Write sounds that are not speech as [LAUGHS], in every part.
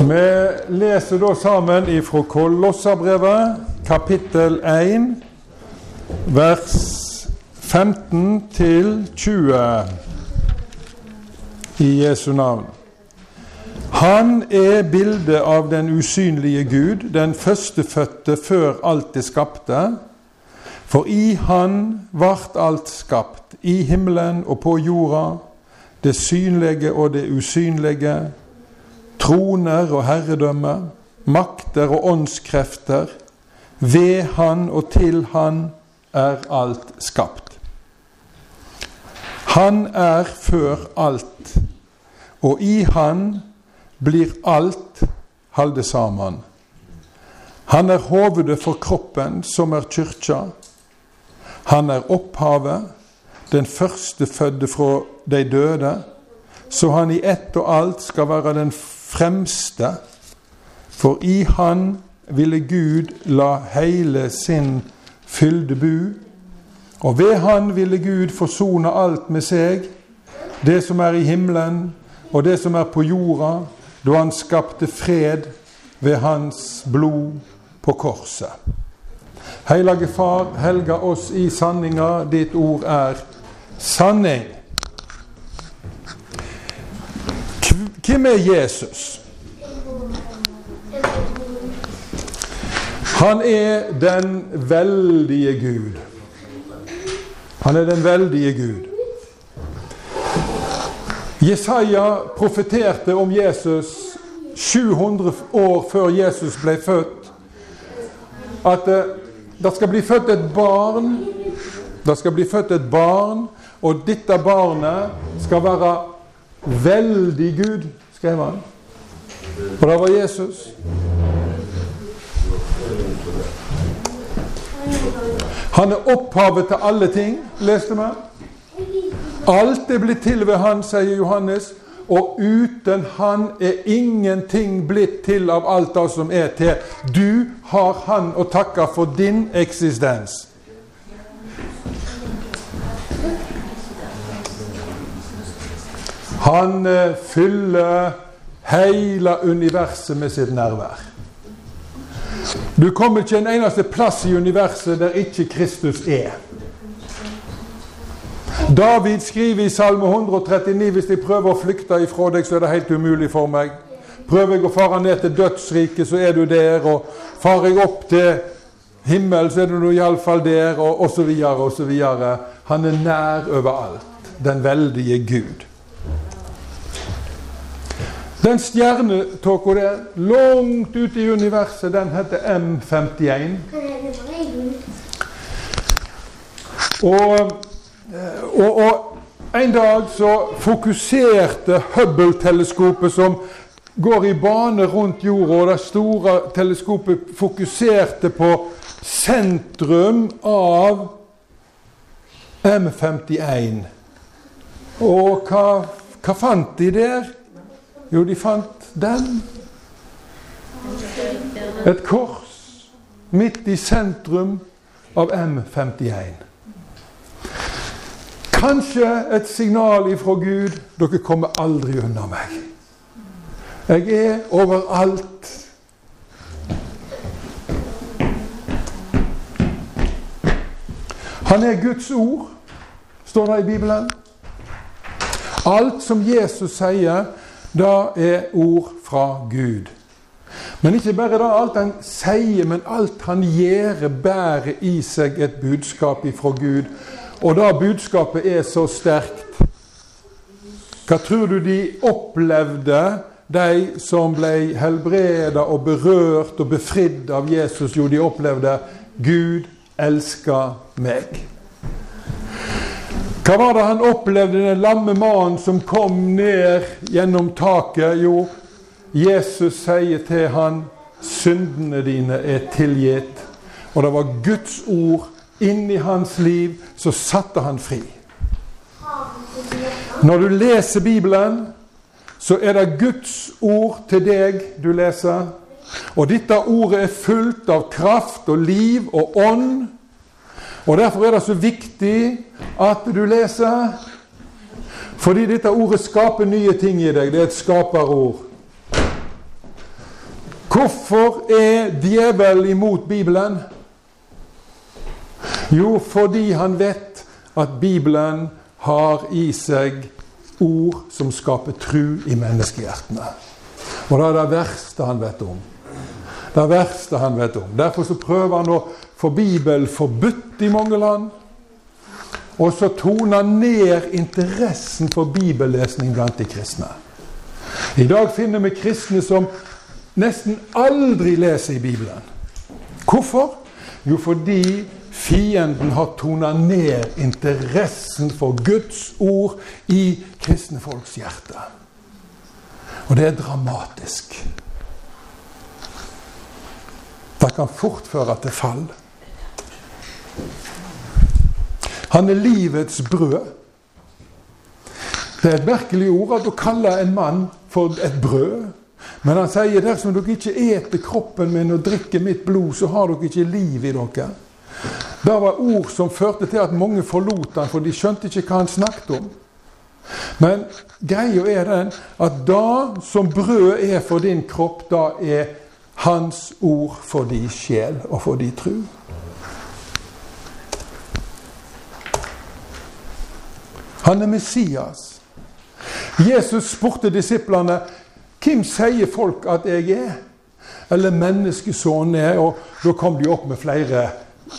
Vi leser da sammen ifra Kolossabrevet, kapittel 1, vers 15 til 20 i Jesu navn. Han er bildet av den usynlige Gud, den førstefødte før alt det skapte. For i Han vart alt skapt, i himmelen og på jorda, det synlige og det usynlige, troner og herredømme, makter og åndskrefter. Ved Han og til Han er alt skapt. Han er før alt, og i Han blir alt halde sammen. Han er hovedet for kroppen, som er kyrkja. Han er opphavet, den førstefødte fra de døde, så han i ett og alt skal være den fremste. For i han ville Gud la hele sin fylde bu, og ved han ville Gud forsone alt med seg, det som er i himmelen og det som er på jorda, da han skapte fred ved hans blod på korset. Hellige Far, helga oss i sanninga. Ditt ord er sanning. Hvem er Jesus? Han er den veldige Gud. Han er den veldige Gud. Jesaja profeterte om Jesus 700 år før Jesus ble født. At det, det skal bli født et barn. Det skal bli født et barn, og dette barnet skal være veldig Gud, skrev han. Og det var Jesus. Han er opphavet til alle ting, leste vi. Alt er blitt til ved Han, sier Johannes. Og uten Han er ingenting blitt til av alt det som er til. Du har Han å takke for din eksistens. Han eh, fyller hele universet med sitt nærvær. Du kommer ikke en eneste plass i universet der ikke Kristus er. David skriver i Salme 139 hvis jeg prøver å flykte ifra deg, så er det helt umulig for meg. Prøver jeg å fare ned til dødsriket, så er du der. Og farer jeg opp til himmelen, så er du iallfall der, og osv., osv. Han er nær overalt. Den veldige Gud. Den stjernetåka der, langt ute i universet, den heter M51. Og, og, og en dag så fokuserte Hubble-teleskopet, som går i bane rundt jorda, og det store teleskopet fokuserte på sentrum av M51. Og hva, hva fant de der? Jo, de fant den. Et kors midt i sentrum av M51. Kanskje et signal ifra Gud dere kommer aldri unna meg. Jeg er overalt. Han er Guds ord, står det i Bibelen. Alt som Jesus sier, det er ord fra Gud. Men ikke bare det alt han sier, men alt han gjør, bærer i seg et budskap ifra Gud. Og det budskapet er så sterkt. Hva tror du de opplevde, de som ble helbreda og berørt og befridd av Jesus? Jo, de opplevde Gud elsker meg. Hva var det han opplevde, den lamme mannen som kom ned gjennom taket? Jo, Jesus sier til han, 'Syndene dine er tilgitt'. Og det var Guds ord inni hans liv så satte han fri. Når du leser Bibelen, så er det Guds ord til deg du leser. Og dette ordet er fullt av kraft og liv og ånd. Og Derfor er det så viktig at du leser. Fordi dette ordet skaper nye ting i deg. Det er et skaperord. Hvorfor er djevelen imot Bibelen? Jo, fordi han vet at Bibelen har i seg ord som skaper tru i menneskehjertene. Og det er det verste han vet om. Det verste han vet om. Derfor så prøver han å få Bibelen forbudt i mange land. Og så toner ned interessen for bibellesning blant de kristne. I dag finner vi kristne som nesten aldri leser i Bibelen. Hvorfor? Jo, fordi fienden har tona ned interessen for Guds ord i kristne folks hjerte. Og det er dramatisk. Det kan fort føre til fall. Han er livets brød. Det er et merkelig ord at å kalle en mann for et brød. Men han sier dersom dere ikke eter kroppen min og drikker mitt blod, så har dere ikke liv i dere. Det var ord som førte til at mange forlot han, for de skjønte ikke hva han snakket om. Men greia er den at det som brød er for din kropp, da er hans ord for din sjel og for din tru. Han er Messias. Jesus spurte disiplene hvem sier folk at jeg er? Eller menneskesønnen er? Og da kom de opp med flere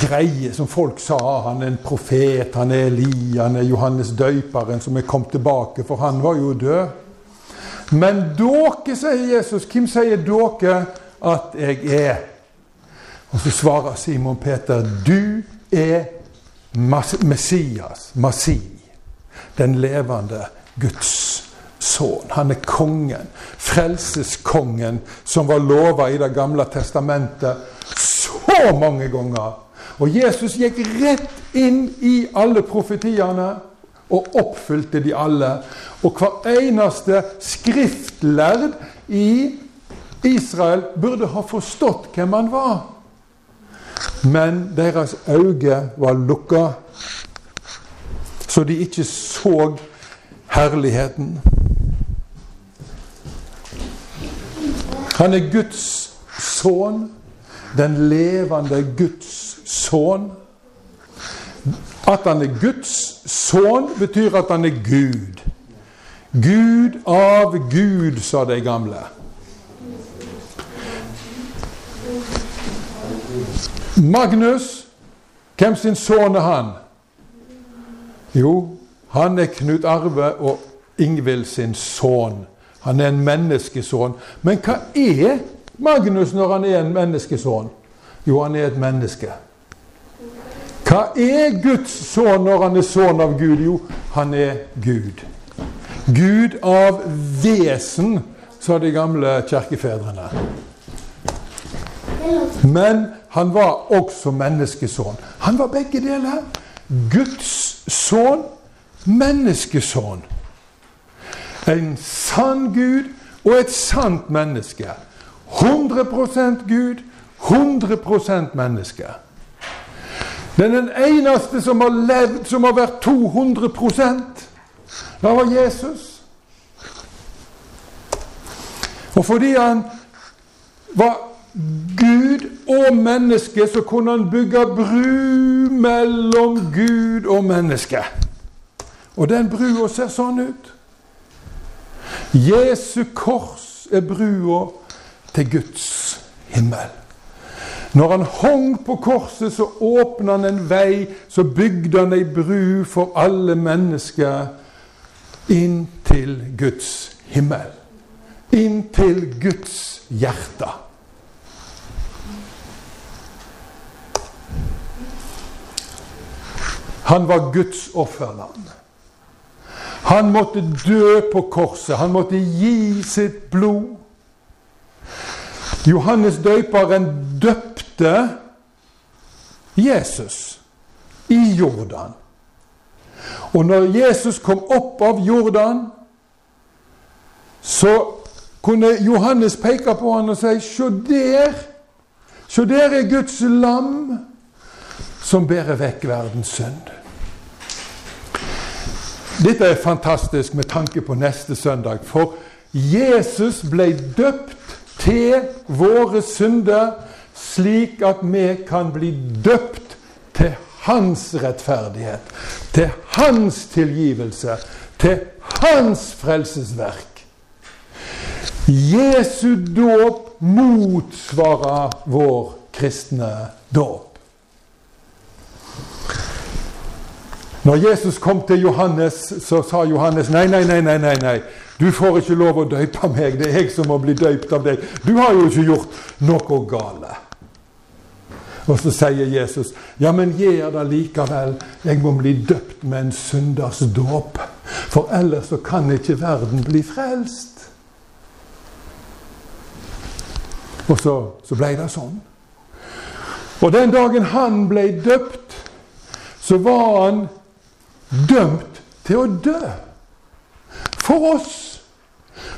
greier som folk sa. Han er en profet, han er Eli, han er Johannes døyperen som er kommet tilbake, for han var jo død. Men dere, sier Jesus, hvem sier dere at jeg er? Og så svarer Simon Peter, du er Messias, Massi, den levende Guds sønn. Han er kongen, frelseskongen, som var lova i Det gamle testamentet så mange ganger. Og Jesus gikk rett inn i alle profetiene og oppfylte de alle. Og hver eneste skriftlærd i Israel burde ha forstått hvem han var. Men deres øyne var lukka, så de ikke så herligheten. Han er Guds sønn, den levende Guds sønn. At han er Guds sønn, betyr at han er Gud. Gud av Gud, sa de gamle. Magnus, hvem sin sønn er han? Jo, han er Knut Arve og Ingvild sin sønn. Han er en menneskesønn. Men hva er Magnus når han er en menneskesønn? Jo, han er et menneske. Hva er Guds sønn når han er sønn av Gud? Jo, han er Gud. Gud av vesen, sa de gamle kirkefedrene. Men han var også menneskesønn. Han var begge deler. Guds sønn, menneskesønn. En sann Gud og et sant menneske. 100% Gud, 100 menneske. Men den eneste som har levd som har vært 200% det var Jesus. Og fordi han var Gud og menneske, så kunne han bygge bru mellom Gud og menneske. Og den brua ser sånn ut. Jesu kors er brua til Guds himmel. Når han hong på korset, så åpna han en vei, så bygde han ei bru for alle mennesker inn til Guds himmel. Inn til Guds hjerte. Han var Guds offerland. Han måtte dø på korset. Han måtte gi sitt blod. Johannes døyperen døpte Jesus i Jordan. Og når Jesus kom opp av Jordan, så kunne Johannes peke på han og si Se der! Se der er Guds lam som bærer vekk verdens synd. Dette er fantastisk med tanke på neste søndag. For Jesus ble døpt til våre synder, slik at vi kan bli døpt til hans rettferdighet, til hans tilgivelse, til hans frelsesverk. Jesu dåp motsvarer vår kristne dåp. Når Jesus kom til Johannes, så sa Johannes nei, nei, nei, nei, nei, nei. Du får ikke lov å døype meg. Det er jeg som må bli døypt av deg. Du har jo ikke gjort noe gale. Og så sier Jesus, ja, men gjør det likevel. Jeg må bli døpt med en synders dåp. For ellers så kan ikke verden bli frelst. Og så, så ble det sånn. Og den dagen han ble døpt, så var han dømt til å dø. For oss.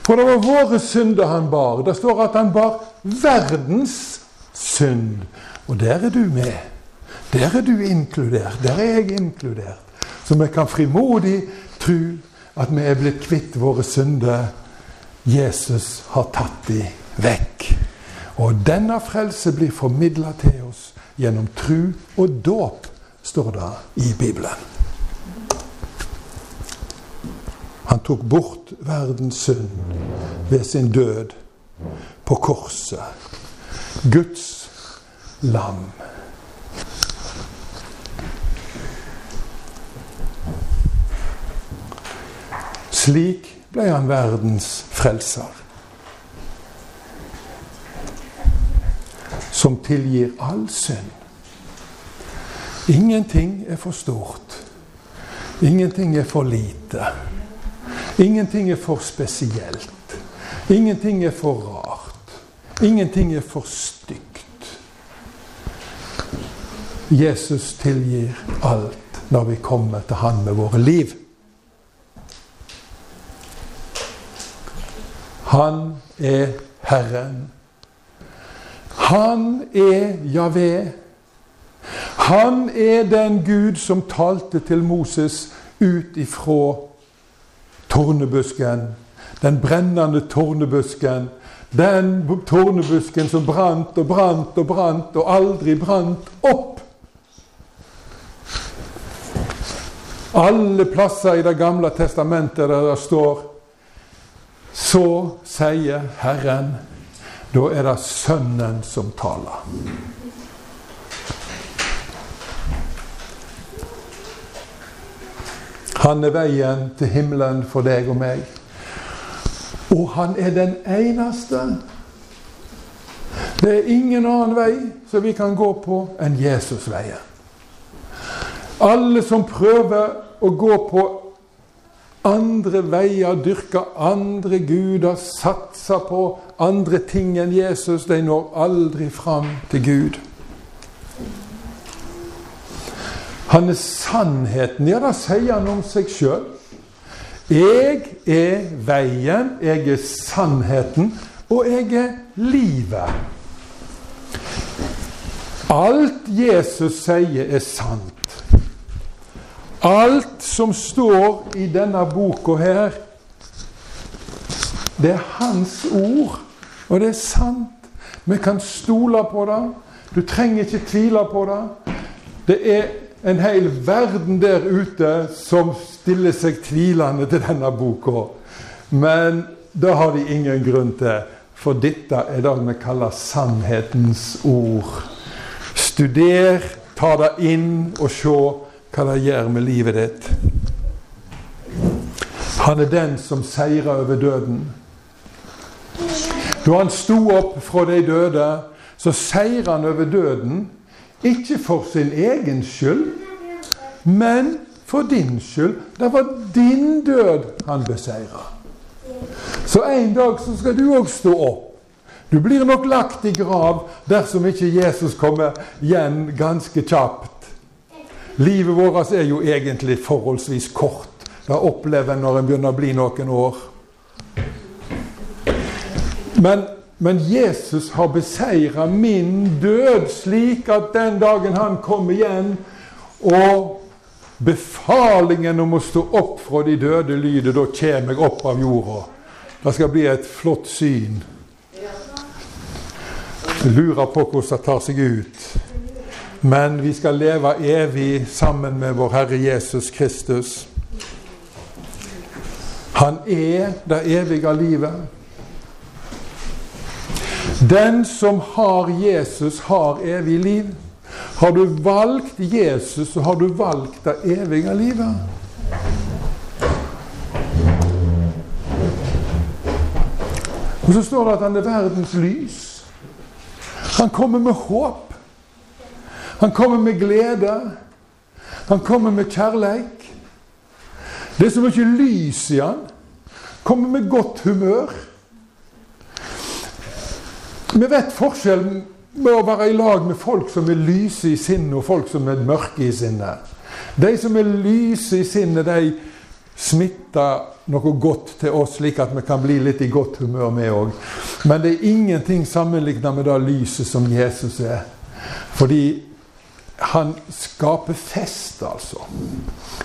For det var våre synder han bar. Det står at han bar verdens synd. Og der er du med. Der er du inkludert. Der er jeg inkludert. Så vi kan frimodig tro at vi er blitt kvitt våre synder. Jesus har tatt de vekk. Og denne frelse blir formidla til oss gjennom tru og dåp, står det i Bibelen. Han tok bort verdens synd ved sin død på korset. Guds lam. Slik ble han verdens frelser. Som tilgir all synd. Ingenting er for stort. Ingenting er for lite. Ingenting er for spesielt. Ingenting er for rart. Ingenting er for stygt. Jesus tilgir alt når vi kommer til Han med våre liv. Han er Herren. Han er Javé. Han er den Gud som talte til Moses ut ifra tornebusken. Den brennende tornebusken. Den tornebusken som brant og brant og brant og aldri brant opp. Alle plasser i Det gamle testamentet der det står Så sier Herren. Da er det Sønnen som taler. Han er veien til himmelen for deg og meg. Og han er den eneste. Det er ingen annen vei som vi kan gå på enn Jesusveien. Alle som prøver å gå på andre veier, dyrker andre guder, satser på andre ting enn Jesus, de når aldri fram til Gud. Han er sannheten. Ja, da sier han om seg sjøl. Jeg er veien, jeg er sannheten, og jeg er livet. Alt Jesus sier, er sant. Alt som står i denne boka her, det er hans ord, og det er sant. Vi kan stole på det. Du trenger ikke tvile på det. Det er en hel verden der ute som stiller seg tvilende til denne boka. Men det har de ingen grunn til, for dette er det vi kaller sannhetens ord. Studer, ta det inn og se hva det gjør med livet ditt. Han er den som seirer over døden. Da han sto opp fra de døde, så seirer han over døden ikke for sin egen skyld, men for din skyld. Det var din død han beseira. Så en dag så skal du òg stå opp. Du blir nok lagt i grav dersom ikke Jesus kommer igjen ganske kjapt. Livet vårt er jo egentlig forholdsvis kort. Det opplever en når en begynner å bli noen år. Men men Jesus har beseira min død, slik at den dagen han kommer igjen, og befalingen om å stå opp fra de døde lyder, da kommer jeg opp av jorda. Det skal bli et flott syn. lurer på hvordan det tar seg ut. Men vi skal leve evig sammen med vår Herre Jesus Kristus. Han er det evige livet. Den som har Jesus, har evig liv. Har du valgt Jesus, så har du valgt det evige livet. Og så står det at han er verdens lys. Han kommer med håp. Han kommer med glede. Han kommer med kjærleik. Det er så mye lys i han. Kommer med godt humør. Vi vet forskjellen med å være i lag med folk som er lyse i sinnet, og folk som er mørke i sinnet. De som er lyse i sinnet, de smitter noe godt til oss, slik at vi kan bli litt i godt humør, vi òg. Men det er ingenting sammenlignet med det lyset som Jesus er. Fordi han skaper fest, altså.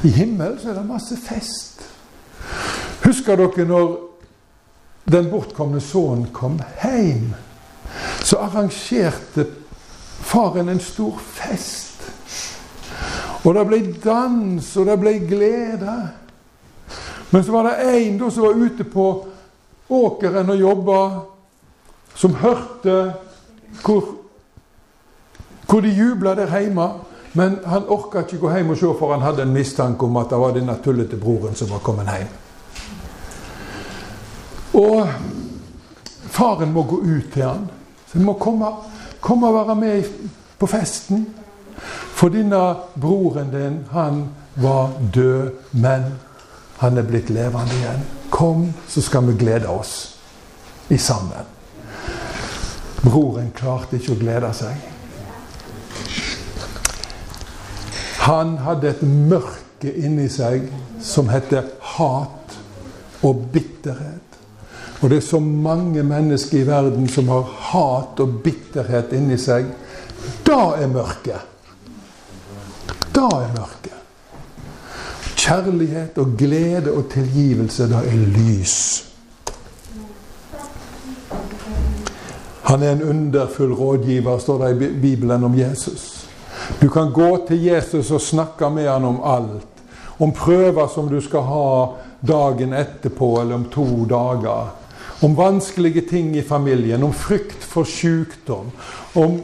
I himmelen så er det masse fest. Husker dere når den bortkomne sønnen kom hjem? Så arrangerte faren en stor fest. Og det ble dans, og det ble glede. Men så var det en som var ute på åkeren og jobba, som hørte hvor hvor de jubla der hjemme. Men han orka ikke gå hjem og se, for han hadde en mistanke om at det var denne tullete broren som var kommet hjem. Og faren må gå ut til han. Så du må komme, komme og være med på festen. For denne broren din, han var død, men han er blitt levende igjen. Kom, så skal vi glede oss i sammen. Broren klarte ikke å glede seg. Han hadde et mørke inni seg som heter hat og bitterhet. Og det er så mange mennesker i verden som har hat og bitterhet inni seg. Da er mørket. Da er mørket. Kjærlighet og glede og tilgivelse, da er lys. Han er en underfull rådgiver, står det i Bibelen om Jesus. Du kan gå til Jesus og snakke med han om alt. Om prøver som du skal ha dagen etterpå eller om to dager. Om vanskelige ting i familien, om frykt for sykdom. Om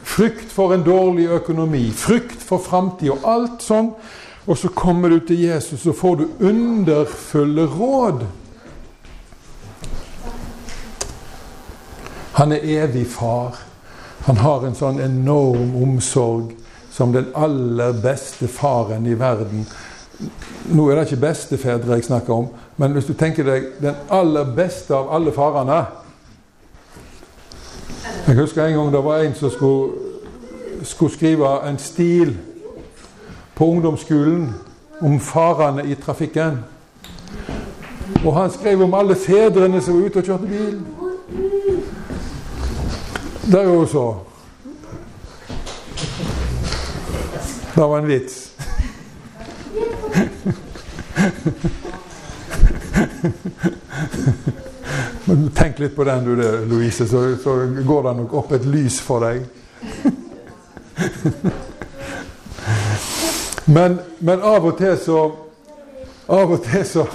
frykt for en dårlig økonomi, frykt for framtida. Alt sånn. Og så kommer du til Jesus, og får du underfulle råd. Han er evig far. Han har en sånn enorm omsorg som den aller beste faren i verden. Nå er det ikke bestefedre jeg snakker om, men hvis du tenker deg den aller beste av alle farene Jeg husker en gang det var en som skulle, skulle skrive en stil på ungdomsskolen om farene i trafikken. Og han skrev om alle fedrene som var ute og kjørte bil. Det er jo så. Det var en vits. [LAUGHS] [LAUGHS] Tenk litt på den, du, Louise, så, så går det nok opp et lys for deg. [LAUGHS] men, men, av og til så Av og til så,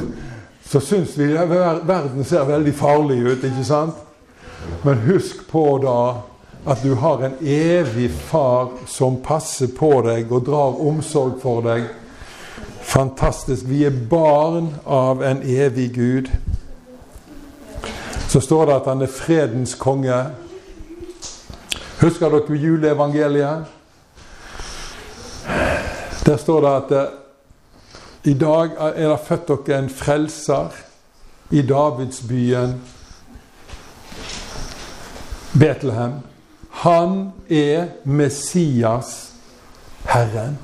så syns vi at verden ser veldig farlig ut, ikke sant? Men husk på da at du har en evig far som passer på deg og drar omsorg for deg. Fantastisk. Vi er barn av en evig Gud. Så står det at han er fredens konge. Husker dere juleevangeliet? Der står det at eh, i dag er det født dere en frelser i Davidsbyen Betlehem. Han er Messias, Herren.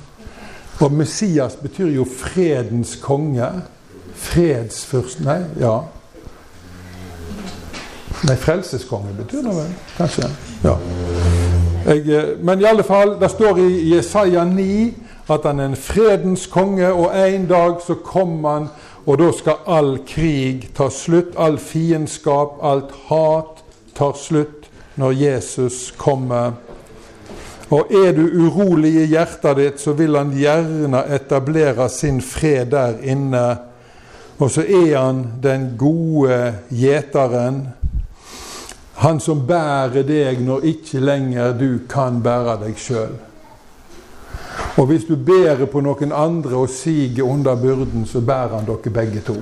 Og Messias betyr jo fredens konge. Fredsfyrst Nei, ja. Nei, frelseskonge betyr det vel, kanskje. Ja. Jeg, eh, men i alle fall, det står i Jesaja 9 at han er en fredens konge, og en dag så kommer han, og da skal all krig ta slutt. All fiendskap, alt hat tar slutt. når Jesus kommer. Og er du urolig i hjertet ditt, så vil han gjerne etablere sin fred der inne. Og så er han den gode gjeteren. Han som bærer deg når ikke lenger du kan bære deg sjøl. Og hvis du bærer på noen andre og siger under byrden, så bærer han dere begge to.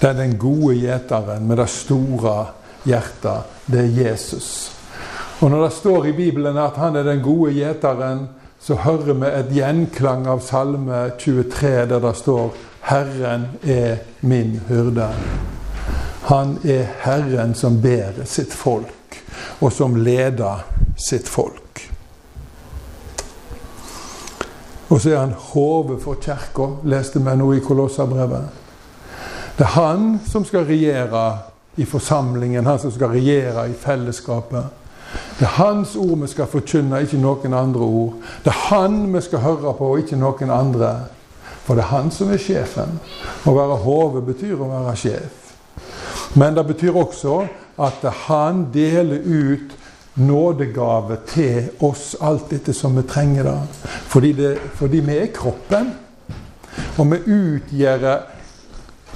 Det er den gode gjeteren med det store hjertet. Det er Jesus. Og når det står i Bibelen at han er den gode gjeteren, så hører vi et gjenklang av Salme 23 der det står 'Herren er min hyrde'. Han er Herren som bærer sitt folk, og som leder sitt folk. Og så er han hodet for kirka, leste vi nå i Kolossabrevet. Det er han som skal regjere i forsamlingen, han som skal regjere i fellesskapet. Det er hans ord vi skal forkynne, ikke noen andre ord. Det er han vi skal høre på, ikke noen andre. For det er han som er sjefen. Å være hode betyr å være sjef. Men det betyr også at han deler ut nådegave til oss alt dette som vi trenger det. Fordi, det, fordi vi er kroppen. Og vi utgjør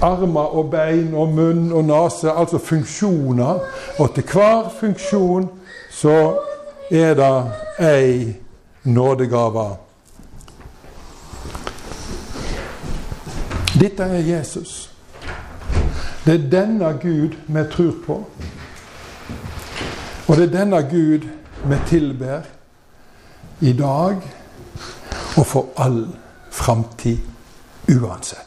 armer og bein og munn og nese, altså funksjoner. Og til hver funksjon så er det ei nådegave. Dette er Jesus. Det er denne Gud vi tror på. Og det er denne Gud vi tilber i dag og for all framtid uansett.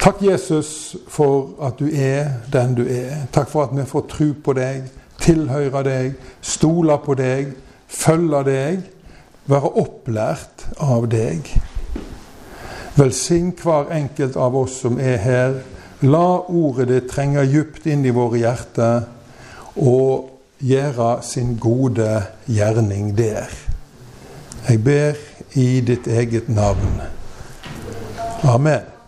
Takk, Jesus, for at du er den du er. Takk for at vi får tro på deg, tilhøre deg, stole på deg, følge deg, være opplært av deg. Velsign hver enkelt av oss som er her. La ordet ditt trenge djupt inn i våre hjerter og gjøre sin gode gjerning der. Jeg ber i ditt eget navn. Amen.